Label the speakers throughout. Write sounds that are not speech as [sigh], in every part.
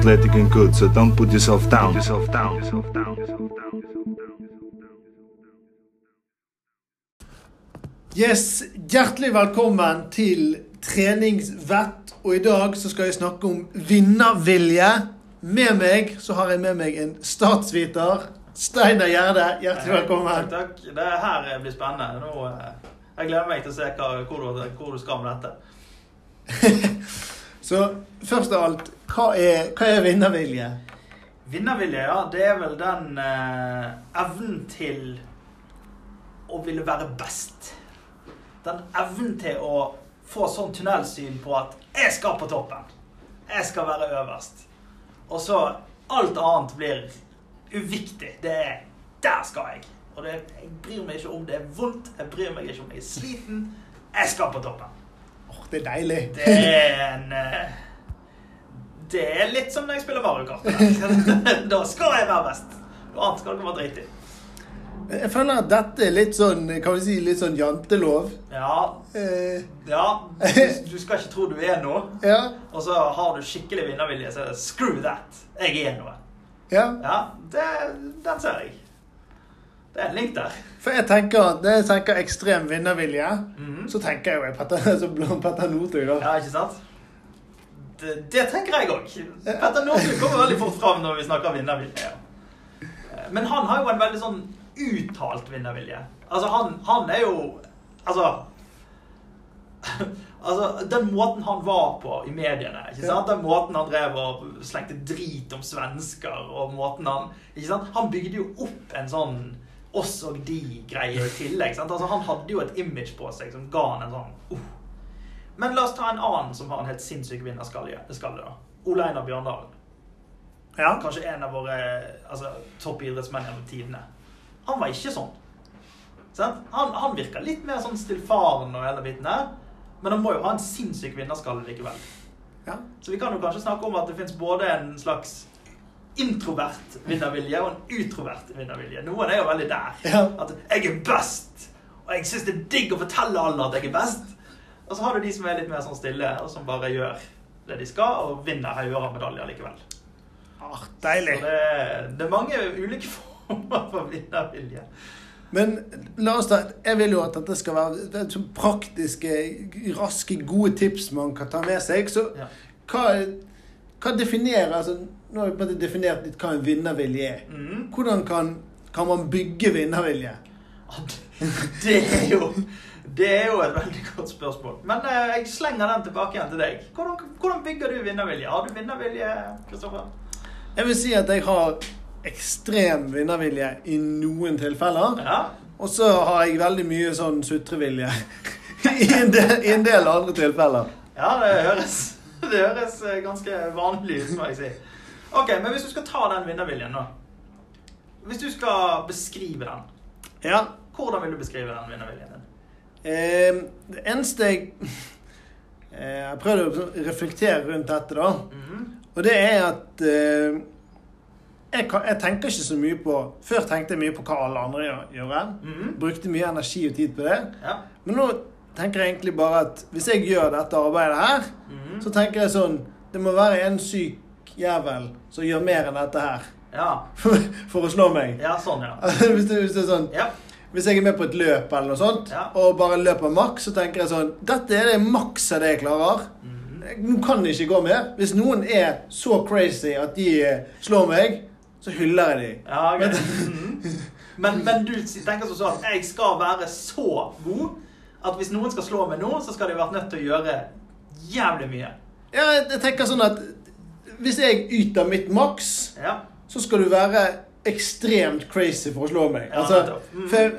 Speaker 1: athletic and good, so don't put yourself down. Yourself down. Yourself down. Yourself down.
Speaker 2: Yes, Hjertelig velkommen til treningsvett. Og i dag så skal jeg snakke om vinnervilje. Med meg så har jeg med meg en statsviter. Steinar Gjerde, hjertelig velkommen.
Speaker 3: Takk, takk. Det her blir spennende. Nå, eh, jeg gleder meg til å se hva, hvor, du, hvor du skal med dette. [laughs]
Speaker 2: Så først av alt, hva er, hva er vinnervilje?
Speaker 3: Vinnervilje, ja, det er vel den eh, evnen til å ville være best. Den evnen til å få sånn tunnelsyn på at 'jeg skal på toppen'. Jeg skal være øverst. Og så alt annet blir uviktig. Det er 'der skal jeg'. Og det, jeg bryr meg ikke om det er vondt, jeg bryr meg ikke om jeg er sliten. Jeg skal på toppen.
Speaker 2: Åh, det er deilig.
Speaker 3: Det er en eh, Det er litt som når jeg spiller Mario Kart. [laughs] Da skal jeg være best. Noe annet skal dere være drit i.
Speaker 2: Jeg føler at dette er litt sånn, kan vi si, litt sånn jantelov.
Speaker 3: Ja,
Speaker 2: Eh,
Speaker 3: ja. Du, du skal ikke tro du er noe,
Speaker 2: ja,
Speaker 3: og så har du skikkelig vinnervilje, så er det screw that. Jeg er noe.
Speaker 2: ja.
Speaker 3: Ja, det, den ser jeg. Det er en link der.
Speaker 2: For jeg tenker det jeg tenker ekstrem vinnervilje,
Speaker 3: Mhm.
Speaker 2: så tenker jeg jo Petter, [laughs] så Petter Northug, da.
Speaker 3: Ja, ikke sant? Det, det tenker jeg òg. Petter Northug kommer veldig fort fram når vi snakker vinnervilje. Men han har jo en veldig sånn uttalt vinnervilje. Altså, han, han er jo Altså [laughs] Altså, Den måten han var på i mediene, ikke sant? den måten han drev og slengte drit om svensker, og måten han ikke sant? Han bygde jo opp en sånn oss og de-greier i tillegg. sant? Altså, Han hadde jo et image på seg som ga han en sånn uh. Men la oss ta en annen som har en helt sinnssyk vinnerskalle. da. Ole Einar Bjørndalen.
Speaker 2: Ja.
Speaker 3: Kanskje en av våre altså, toppidrettsmenn gjennom tidene. Han var ikke sånn. Sant? Han, han virka litt mer sånn stillfaren og hele biten der. Men han må jo ha en sinnssyk vinnerskalle likevel.
Speaker 2: ja.
Speaker 3: Så vi kan jo kanskje snakke om at det fins både en slags introvert vinnervilje og en utrovert vinnervilje. Noen er jo veldig der.
Speaker 2: Ja.
Speaker 3: At 'jeg er best', og 'jeg syns det er digg å fortelle alle at jeg er best'. Og så har du de som er litt mer sånn stille, og som bare gjør det de skal, og vinner hauger av medaljer likevel.
Speaker 2: Ah,
Speaker 3: Så
Speaker 2: deilig.
Speaker 3: det, det er mange ulike [laughs] former for vinnervilje.
Speaker 2: Men la oss ta, jeg vil jo at dette skal være det er så praktiske, raske, gode tips man kan ta med seg. Så
Speaker 3: Ja.
Speaker 2: hva, hva definerer altså, Nå har vi på en måte definert litt hva en vinnervilje er.
Speaker 3: Mm.
Speaker 2: Hvordan kan, kan man bygge vinnervilje?
Speaker 3: Det er jo det er jo et veldig godt spørsmål. Men eh, jeg slenger den tilbake igjen til deg. Hvordan, hvordan bygger du vinnervilje? Har du vinnervilje, Kristoffer?
Speaker 2: Jeg vil si at jeg har ekstrem vinnervilje i noen tilfeller.
Speaker 3: Ja.
Speaker 2: Og så har jeg veldig mye sånn sutrevilje i en del, i en del andre tilfeller.
Speaker 3: ja, det høres, det høres eh, ganske vanlig ut, må jeg si. Ok, Men hvis du skal ta den vinnerviljen, da. Hvis du skal beskrive den,
Speaker 2: Ja,
Speaker 3: hvordan vil du beskrive den vinnerviljen din?
Speaker 2: Eh, det eneste jeg [laughs] eh, Jeg prøvde å reflektere rundt dette, da.
Speaker 3: Mhm.
Speaker 2: Og det er at eh, jeg, kan, jeg tenker ikke så mye på Før tenkte jeg mye på hva alle andre gjør. gjør.
Speaker 3: Mhm.
Speaker 2: Brukte mye energi og tid på det.
Speaker 3: Ja.
Speaker 2: Men nå tenker jeg egentlig bare at hvis jeg gjør dette arbeidet her,
Speaker 3: Mhm.
Speaker 2: så tenker jeg sånn Det må være en syk jævel som gjør mer enn dette her
Speaker 3: ja.
Speaker 2: for, for å slå meg.
Speaker 3: Ja, sånn, ja. [laughs]
Speaker 2: hvis, det, hvis det er sånn
Speaker 3: Ja.
Speaker 2: Hvis jeg er med på et løp eller noe sånt,
Speaker 3: Ja.
Speaker 2: og bare løper maks, så tenker jeg sånn Dette er det maks av det jeg klarer.
Speaker 3: Mhm.
Speaker 2: Nå kan det ikke gå mer. Hvis noen er så crazy at de eh, slår meg, så hyller jeg dem.
Speaker 3: Ja, okay. men, Men, men du tenker sånn at jeg skal være så god at hvis noen skal slå meg nå, så skal de vært nødt til å gjøre jævlig mye.
Speaker 2: Ja, jeg tenker sånn at hvis jeg yter mitt maks,
Speaker 3: Ja.
Speaker 2: så skal du være ekstremt crazy for å slå meg. Altså.
Speaker 3: Mhm.
Speaker 2: for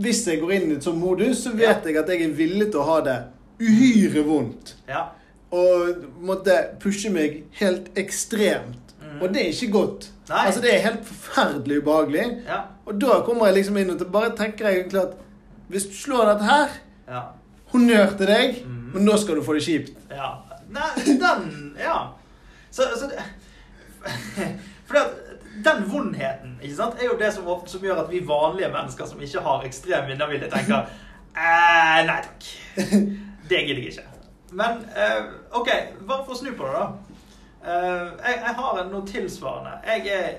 Speaker 2: hvis jeg går inn i et sånt modus, så vet jeg at jeg er villig til å ha det uhyre vondt.
Speaker 3: Ja.
Speaker 2: Og måtte pushe meg helt ekstremt.
Speaker 3: Mhm.
Speaker 2: Og det er ikke godt.
Speaker 3: Nei.
Speaker 2: Altså Det er helt forferdelig ubehagelig.
Speaker 3: Ja.
Speaker 2: Og da kommer jeg liksom inn og bare tenker jeg egentlig at hvis du slår dette her,
Speaker 3: Ja.
Speaker 2: honnør til deg,
Speaker 3: mm.
Speaker 2: men nå skal du få det kjipt.
Speaker 3: ja. Nei, den Ja. Så, så det [laughs] For at den vondheten ikke sant, er jo det som, ofte- som gjør at vi vanlige mennesker som ikke har ekstrem vinnervilje, tenker [laughs] eh, Nei takk. Det gidder jeg ikke. Men eh, OK, bare for å snu på det, da. Eh, jeg, jeg har noe tilsvarende. Jeg, er,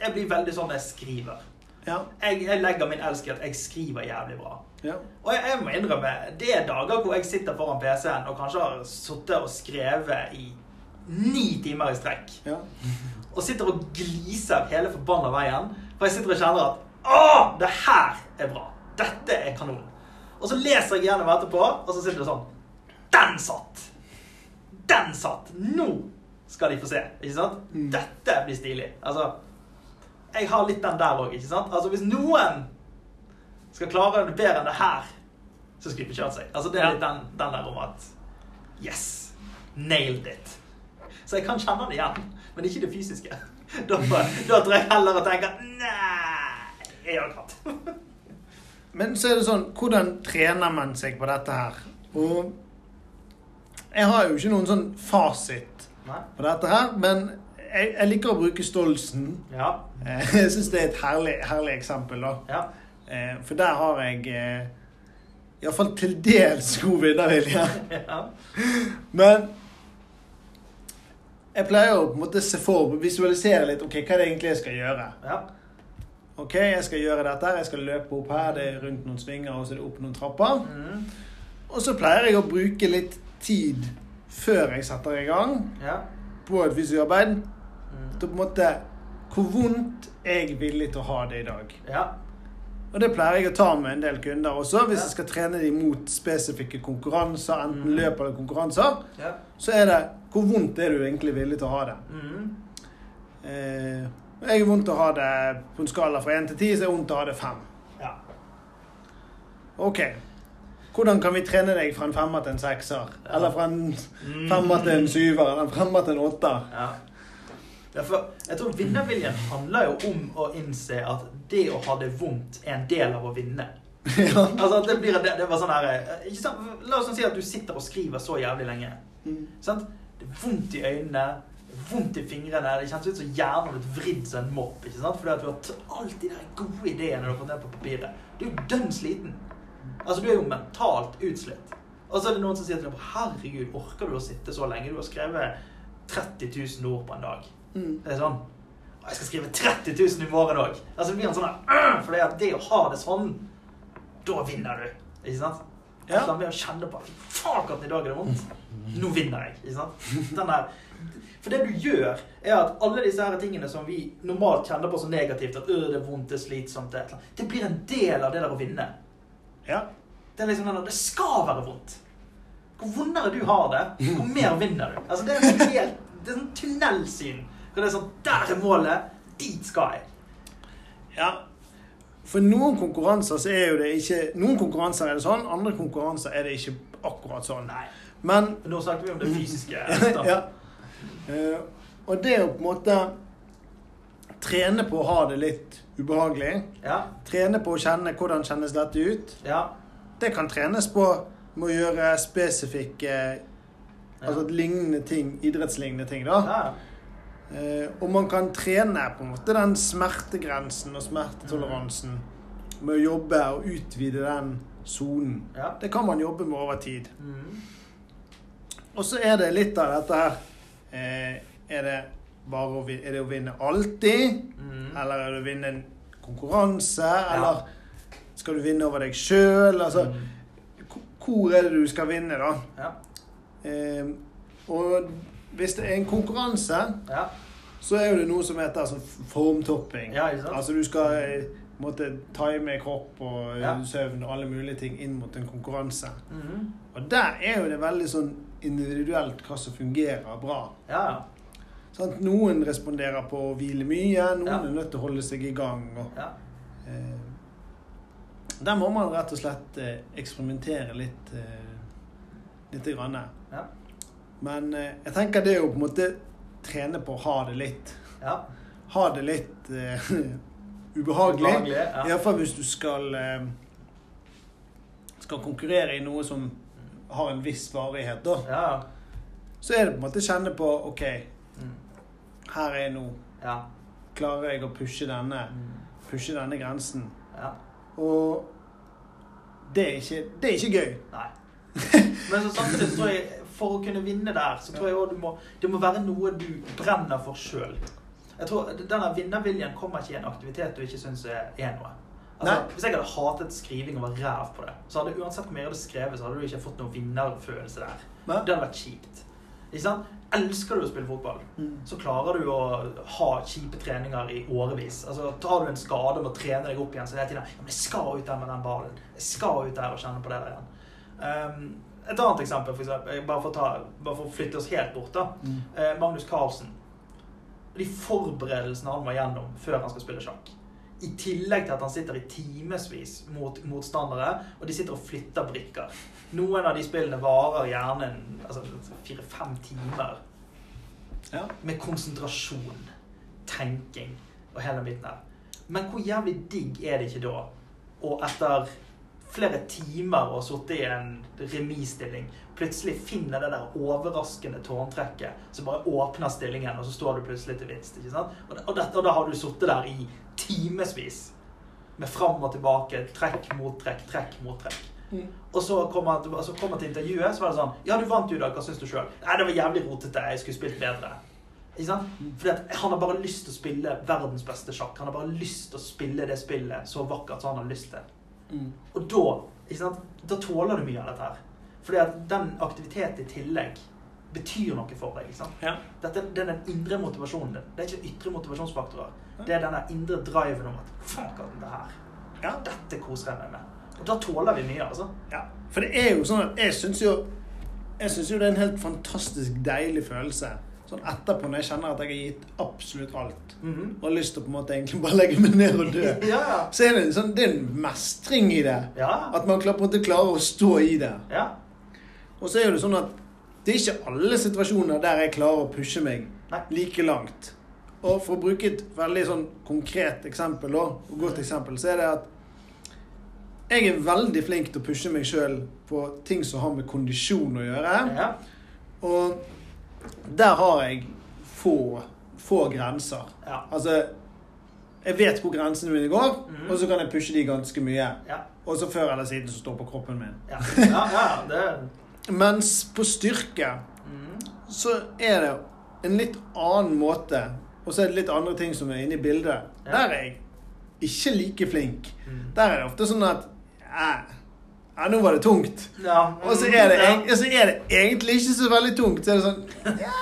Speaker 3: jeg blir veldig sånn når jeg skriver.
Speaker 2: Ja.
Speaker 3: Jeg, jeg legger min elsk i at jeg skriver jævlig bra.
Speaker 2: Ja.
Speaker 3: Og jeg, jeg må innrømme, det er dager hvor jeg sitter foran PC-en og kanskje har sittet og skrevet i ni timer i strekk.
Speaker 2: ja.
Speaker 3: Og sitter og gliser hele forbanna veien. For jeg sitter og kjenner at Å, det her er bra. Dette er kanon. Og så leser jeg gjennom etterpå, og så sitter det sånn Den satt! Den satt! Nå skal de få se. Ikke sant?
Speaker 2: Mm.
Speaker 3: Dette blir stilig. Altså Jeg har litt den der òg, ikke sant? Altså hvis noen skal klare det bedre enn det her, så skal de få kjørt seg. Altså det er litt den, den der om at Yes! Nailed it. Så jeg kan kjenne det igjen, men ikke det fysiske. [laughs] Da, da tror jeg heller å tenke Nei, jeg har katt. [laughs]
Speaker 2: Men så er det sånn, hvordan trener man seg på dette her? Og jeg har jo ikke noen sånn fasit
Speaker 3: Nei?
Speaker 2: på dette her, men jeg, jeg liker å bruke Stolsen.
Speaker 3: Ja. [laughs]
Speaker 2: Jeg syns det er et herlig, herlig eksempel, da.
Speaker 3: Ja.
Speaker 2: Eh, For der har jeg eh, iallfall til dels god vinnervilje.
Speaker 3: ja.
Speaker 2: Men jeg pleier å på en måte se for, visualisere litt ok, hva det egentlig jeg skal gjøre.
Speaker 3: ja.
Speaker 2: Ok, jeg skal gjøre dette jeg skal løpe opp her, det er rundt noen svinger og så er det opp noen trapper.
Speaker 3: Mm.
Speaker 2: Og så pleier jeg å bruke litt tid før jeg setter i gang
Speaker 3: Ja.
Speaker 2: på et fysisk arbeid.
Speaker 3: Mm.
Speaker 2: Til på en måte hvor vondt er jeg villig til å ha det i dag.
Speaker 3: Ja.
Speaker 2: Og det pleier jeg å ta med en del kunder også. Hvis
Speaker 3: Ja.
Speaker 2: jeg skal trene dem mot spesifikke konkurranser, enten
Speaker 3: Mm.
Speaker 2: løp eller konkurranser,
Speaker 3: Ja.
Speaker 2: så er det hvor vondt er du egentlig villig til å ha det.
Speaker 3: Mm.
Speaker 2: Eh, jeg er vondt til å ha det på en skala fra 1 til 10, så er det vondt å ha det 5.
Speaker 3: Ja.
Speaker 2: Ok. Hvordan kan vi trene deg fra en femmer til en sekser? Eller fra en
Speaker 3: Mm.
Speaker 2: femmer til en syver? Eller en femmer til en åtter?
Speaker 3: Ja. For jeg tror vinnerviljen handler jo om å innse at det å ha det vondt er en del av å vinne. [laughs]
Speaker 2: ja.
Speaker 3: Altså, det blir det, det var sånn her eh? La oss sånn si at du sitter og skriver så jævlig lenge.
Speaker 2: Mm.
Speaker 3: Sant? Det er vondt i øynene, vondt i fingrene. Det kjennes ut som hjernen har blitt vridd som en mopp. ikke sant? Fordi at du har alt de der gode ideene du har fått ned på papiret. Du er jo dønn sliten. Altså, du er jo mentalt utslitt. Og så er det noen som sier til deg herregud, orker du å sitte så lenge? Du har skrevet 30 000 ord på en dag.
Speaker 2: Mm.
Speaker 3: Det er sånn «Å, Jeg skal skrive 30 000 i morgen òg. Altså, det blir en sånn For det, å ha det sånn, da vinner du. Ikke sant?
Speaker 2: Ja.
Speaker 3: Ja. ved å kjenne på Fuck at i dag er det vondt. Nå vinner jeg. Ikke sant? Den der For det du gjør, er at alle disse her tingene som vi normalt kjenner på som negativt, at det er vondt, det er slitsomt, det, det blir en del av det der å vinne.
Speaker 2: Ja.
Speaker 3: Det er liksom den det skal være vondt. Hvor vondere du har det, [laughs] hvor mer vinner du. Altså, det er en helt, det er sånn tunnelsyn. Hvor det er sånn, der er målet, dit skal jeg.
Speaker 2: ja. For noen konkurranser så er jo det ikke Noen konkurranser er det sånn, andre konkurranser er det ikke akkurat sånn.
Speaker 3: Nei,
Speaker 2: Men
Speaker 3: nå snakker vi om det fysiske. [laughs]
Speaker 2: ja. uh, og det å på en måte trene på å ha det litt ubehagelig,
Speaker 3: Ja,
Speaker 2: trene på å kjenne hvordan kjennes dette ut,
Speaker 3: ja,
Speaker 2: det kan trenes på med å gjøre spesifikke Altså lignende ting, idrettslignende ting, da. Eh, og man kan trene på en måte den smertegrensen og smertetoleransen med å jobbe og utvide den sonen.
Speaker 3: ja.
Speaker 2: Det kan man jobbe med over tid.
Speaker 3: Mm.
Speaker 2: Og så er det litt av dette her eh, Er det bare å, er det å vinne alltid?
Speaker 3: Mm.
Speaker 2: Eller er det å vinne en konkurranse? Eller skal du vinne over deg sjøl? Altså,
Speaker 3: Mm.
Speaker 2: hvor er det du skal vinne, da?
Speaker 3: Ja,
Speaker 2: Eh, og hvis det er en konkurranse,
Speaker 3: ja,
Speaker 2: så er det noe som heter altså, formtopping.
Speaker 3: ja.
Speaker 2: Altså du skal eh, måtte time kropp og eh,
Speaker 3: Ja.
Speaker 2: søvn og alle mulige ting inn mot en konkurranse.
Speaker 3: Mhm.
Speaker 2: Og der er jo det veldig sånn individuelt hva som fungerer bra.
Speaker 3: Ja,
Speaker 2: Sånn, Noen responderer på å hvile mye, noen
Speaker 3: Ja.
Speaker 2: er nødt til å holde seg i gang. Og,
Speaker 3: ja.
Speaker 2: eh, der må man rett og slett eh, eksperimentere litt. Eh, lite grann.
Speaker 3: Ja.
Speaker 2: Men eh, jeg tenker det er jo på en måte trene på å ha det litt.
Speaker 3: ja.
Speaker 2: Ha det litt eh, [laughs] ubehagelig.
Speaker 3: Ubehagelig, ja.
Speaker 2: Iallfall hvis du skal eh, skal konkurrere i noe som har en viss varighet, da.
Speaker 3: Ja,
Speaker 2: Så er det på en måte å kjenne på OK,
Speaker 3: mm.
Speaker 2: her er jeg nå.
Speaker 3: ja.
Speaker 2: Klarer jeg å pushe denne,
Speaker 3: Mm.
Speaker 2: pushe denne grensen?
Speaker 3: ja.
Speaker 2: Og det er ikke, det er ikke gøy.
Speaker 3: Nei. [laughs] Men så samtidig så tror jeg for å kunne vinne der, så tror jeg også du må, det må være noe du brenner for sjøl. Jeg tror Denne vinnerviljen kommer ikke i en aktivitet du ikke syns er, er noe. Altså, hvis jeg hadde hatet skriving og var ræv på det, så hadde uansett hvor mye jeg hadde skrevet, så hadde du ikke fått noen vinnerfølelse der.
Speaker 2: Nei.
Speaker 3: Det hadde vært kjipt. Ikke sant? Elsker du å spille fotball,
Speaker 2: Mm.
Speaker 3: så klarer du å ha kjipe treninger i årevis. Altså, tar du en skade og å trene deg opp igjen, så er det hele tiden ja, men jeg skal ut der med den ballen. Jeg skal ut der og kjenne på det der igjen. Um, et annet eksempel, for eksempel, bare for ta, bare for å flytte oss helt bort. da.
Speaker 2: Mm.
Speaker 3: Eh, Magnus Carlsen. De forberedelsene han må gjennom før han skal spille sjakk. I tillegg til at han sitter i timevis mot motstandere, og de sitter og flytter brikker. Noen av de spillene varer gjerne altså, fire-fem timer
Speaker 2: Ja.
Speaker 3: med konsentrasjon, tenking og hele biten her. Men hvor jævlig digg er det ikke da og etter flere timer og sittet i en remisstilling, plutselig finner det der overraskende tårntrekket som bare åpner stillingen, og så står du plutselig til vinst. ikke sant? Og, og, dette, og da har du sittet der i timevis med fram og tilbake, trekk mot trekk, trekk mot trekk.
Speaker 2: Mm.
Speaker 3: Og så kommer han han til intervjuet, så var det sånn Ja, du vant dag, hva syns du sjøl? Nei, det var jævlig rotete, jeg skulle spilt bedre. Ikke sant? Fordi at han har bare lyst til å spille verdens beste sjakk. Han har bare lyst til å spille det spillet så vakkert som han har lyst til.
Speaker 2: Mm.
Speaker 3: Og da, ikke sant? da tåler du mye av dette her. Fordi at den aktiviteten i tillegg betyr noe for deg. ikke sant?
Speaker 2: Ja.
Speaker 3: Dette, det er den indre motivasjonen din. Det er ikke ytre motivasjonsfaktorer. Det er denne indre driven om at fuck at det her.
Speaker 2: Ja.
Speaker 3: Dette koser jeg meg med. Og da tåler vi mye, altså.
Speaker 2: Ja, for det er jo sånn at jeg syns jo Jeg synes jo det er en helt fantastisk deilig følelse. Sånn etterpå, når jeg kjenner at jeg har gitt absolutt alt,
Speaker 3: Mhm.
Speaker 2: og har lyst til å på en måte egentlig bare legge meg ned og dø, [laughs]
Speaker 3: Ja, ja.
Speaker 2: så er det, sånn, det er en mestring i det.
Speaker 3: Ja.
Speaker 2: At man klarer, på en måte klarer å stå i det.
Speaker 3: ja.
Speaker 2: Og så er det sånn at det er ikke alle situasjoner der jeg klarer å pushe meg
Speaker 3: Nei.
Speaker 2: like langt. Og for å bruke et veldig sånn konkret eksempel, og godt eksempel, så er det at jeg er veldig flink til å pushe meg sjøl på ting som har med kondisjon å gjøre.
Speaker 3: ja.
Speaker 2: Og der har jeg få, få grenser.
Speaker 3: ja.
Speaker 2: Altså Jeg vet hvor grensene mine går,
Speaker 3: Mhm.
Speaker 2: og så kan jeg pushe de ganske mye.
Speaker 3: Ja.
Speaker 2: Og så før eller siden så står på kroppen min.
Speaker 3: Ja, ja, ja det [laughs]
Speaker 2: Mens på styrke
Speaker 3: mm.
Speaker 2: så er det en litt annen måte. Og så er det litt andre ting som er inne i bildet. Der er jeg ikke like flink.
Speaker 3: Mm.
Speaker 2: Der er det ofte sånn at ja, ja, nå var det tungt.
Speaker 3: Ja.
Speaker 2: Og så er, det, så er det egentlig ikke så veldig tungt. Så er det sånn ja.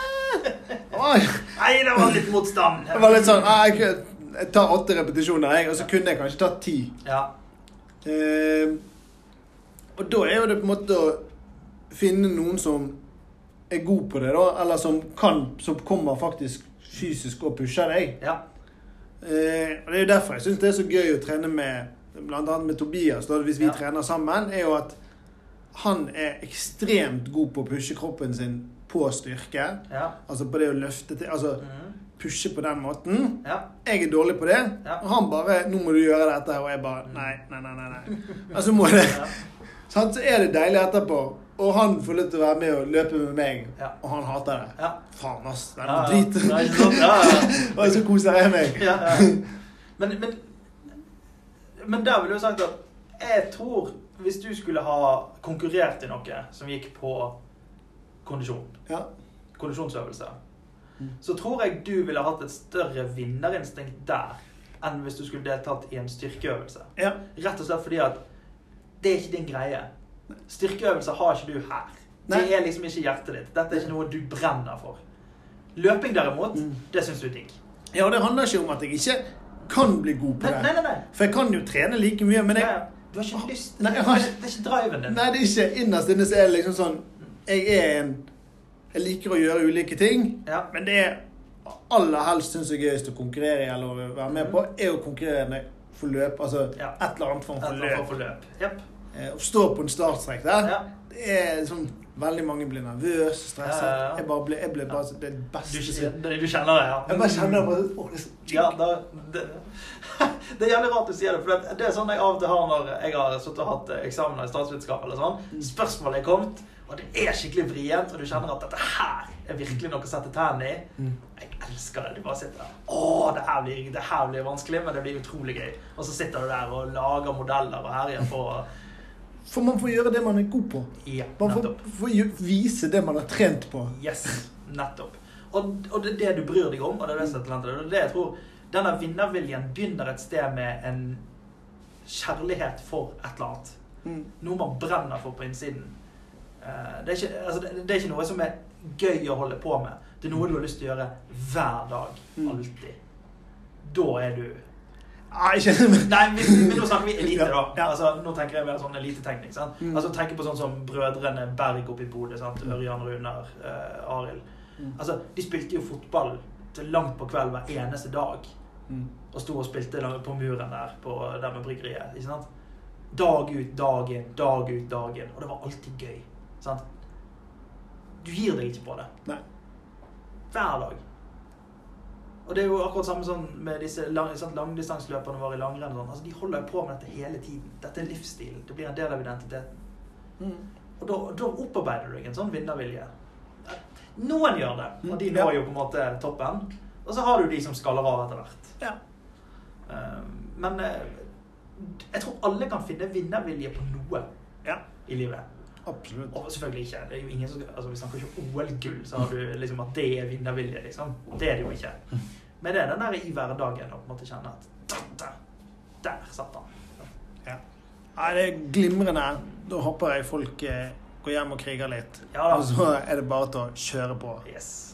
Speaker 3: Nei, det var litt motstand.
Speaker 2: Det var litt sånn ah, jeg, jeg tar åtte repetisjoner, jeg, og så kunne jeg kanskje tatt ti.
Speaker 3: Ja.
Speaker 2: Eh, og da er jo det på en måte å finne noen som er god på det, da, eller som kan, som kommer faktisk fysisk og pusher deg.
Speaker 3: Ja.
Speaker 2: Eh, og Det er jo derfor jeg syns det er så gøy å trene med annet med Tobias, da, hvis vi
Speaker 3: Ja.
Speaker 2: trener sammen, er jo at han er ekstremt god på å pushe kroppen sin på styrke.
Speaker 3: Ja.
Speaker 2: Altså på det å løfte til Altså
Speaker 3: Mm.
Speaker 2: pushe på den måten.
Speaker 3: Ja.
Speaker 2: Jeg er dårlig på det. Og han bare 'Nå må du gjøre dette.' Og jeg bare Nei, nei, nei. nei, nei. Altså må det. [laughs] Så er det deilig etterpå. Og han får lov til å være med og løpe med meg,
Speaker 3: Ja.
Speaker 2: og han hater det.
Speaker 3: Ja.
Speaker 2: Faen, ass. Det er
Speaker 3: Ja,
Speaker 2: noe
Speaker 3: ja.
Speaker 2: drit.
Speaker 3: Ja, ja. [laughs]
Speaker 2: Og så koser jeg meg. [laughs]
Speaker 3: Men, men, men der ville jeg sagt at jeg tror hvis du skulle ha konkurrert i noe som gikk på kondisjon,
Speaker 2: Ja.
Speaker 3: kondisjonsøvelse,
Speaker 2: Mm.
Speaker 3: så tror jeg du ville hatt et større vinnerinstinkt der enn hvis du skulle deltatt i en styrkeøvelse.
Speaker 2: ja.
Speaker 3: Rett og slett fordi at det er ikke din greie. Styrkeøvelser har ikke du her.
Speaker 2: Nei.
Speaker 3: Det er liksom ikke hjertet ditt. Dette er ikke noe du brenner for. Løping derimot,
Speaker 2: Mm.
Speaker 3: det syns du er digg.
Speaker 2: Ja, det handler ikke om at jeg ikke kan bli god på det.
Speaker 3: nei, nei. nei.
Speaker 2: For jeg kan jo trene like mye, men jeg.
Speaker 3: Du har ikke lyst.
Speaker 2: Nei, jeg har
Speaker 3: det, det er ikke driven din.
Speaker 2: Nei, det er ikke Innerst inne så er det liksom sånn Jeg er en Jeg liker å gjøre ulike ting,
Speaker 3: Ja.
Speaker 2: men det er aller helst syns jeg er gøyest å konkurrere i eller å være med på, er å konkurrere med for løp. Altså
Speaker 3: Ja.
Speaker 2: et eller annet form for løp.
Speaker 3: for løp. Japp.
Speaker 2: Eh, Å stå på en startstrek der,
Speaker 3: Ja.
Speaker 2: det er sånn Veldig mange blir nervøse, stresset.
Speaker 3: Ja, ja, ja.
Speaker 2: Jeg bare ble, jeg ble bare det beste du,
Speaker 3: du kjenner det, ja.
Speaker 2: Jeg bare kjenner bare Å, det er
Speaker 3: Ja, da, det, [laughs] det er jævlig rart du sier det, for det, det er sånn jeg av og til har når jeg har sittet og hatt eksamener i statsvitenskap eller sånn.
Speaker 2: Mm.
Speaker 3: Spørsmålet er kommet, og det er skikkelig vrient, og du kjenner at dette her er virkelig noe å sette tennene i.
Speaker 2: Mm.
Speaker 3: Jeg elsker det. Du bare sitter der. Å, det her, blir, det her blir vanskelig, men det blir utrolig gøy. Og så sitter du der og lager modeller og herjer på.
Speaker 2: For man får gjøre det man er god på.
Speaker 3: Ja,
Speaker 2: Man får, får vise det man har trent på.
Speaker 3: Yes, nettopp. Og, og det er det du bryr deg om, og det er det som er talentet. Og det jeg tror Denne vinnerviljen begynner et sted med en kjærlighet for et eller annet.
Speaker 2: Mm.
Speaker 3: Noe man brenner for på innsiden. Eh, Det er, ikke, altså, det, det er ikke noe som er gøy å holde på med. Det er noe du har lyst til å gjøre hver dag.
Speaker 2: Mm.
Speaker 3: Alltid. Da er du
Speaker 2: Nei, ikke
Speaker 3: Nei, men, men nå snakker vi elite, da.
Speaker 2: Ja.
Speaker 3: Altså, nå tenker jeg mer sånn eliteteknikk.
Speaker 2: Mm.
Speaker 3: Altså, tenker på sånn som brødrene Berg oppe i Bodø. Ørjan Runar, uh, Arild.
Speaker 2: Mm.
Speaker 3: Altså, de spilte jo fotball til langt på kveld hver eneste dag.
Speaker 2: Mm.
Speaker 3: Og sto og spilte på muren der på, der med bryggeriet. ikke sant? Dag ut, dag inn, dag ut, dag inn. Og det var alltid gøy. sant? Du gir deg ikke på det.
Speaker 2: Nei.
Speaker 3: Hver dag. Og det er jo akkurat samme sånn med disse lang, langdistanseløperne våre i langrenn. Sånn. Altså, de holder jo på med dette hele tiden. Dette er livsstilen. Det blir en del av identiteten.
Speaker 2: Mm.
Speaker 3: Og da, da opparbeider du deg en sånn vinnervilje. Noen gjør det, og de
Speaker 2: Mm,
Speaker 3: når jo på en måte toppen. Og så har du de som skaller av etter hvert.
Speaker 2: Ja.
Speaker 3: Eh, Men eh, jeg tror alle kan finne vinnervilje på noe
Speaker 2: Ja.
Speaker 3: i livet.
Speaker 2: Absolutt.
Speaker 3: Og selvfølgelig ikke. Det er jo ingen som, altså Vi snakker ikke om OL-gull, så har du liksom at det er vinnervilje. liksom. Det er det jo ikke. Men det er den der i hverdagen å på en måte kjenne at der, der satt han.
Speaker 2: Ja. Nei, det er glimrende. Da håper jeg folk eh, går hjem og kriger litt.
Speaker 3: Ja.
Speaker 2: Og så er det bare til å kjøre på.
Speaker 3: Yes.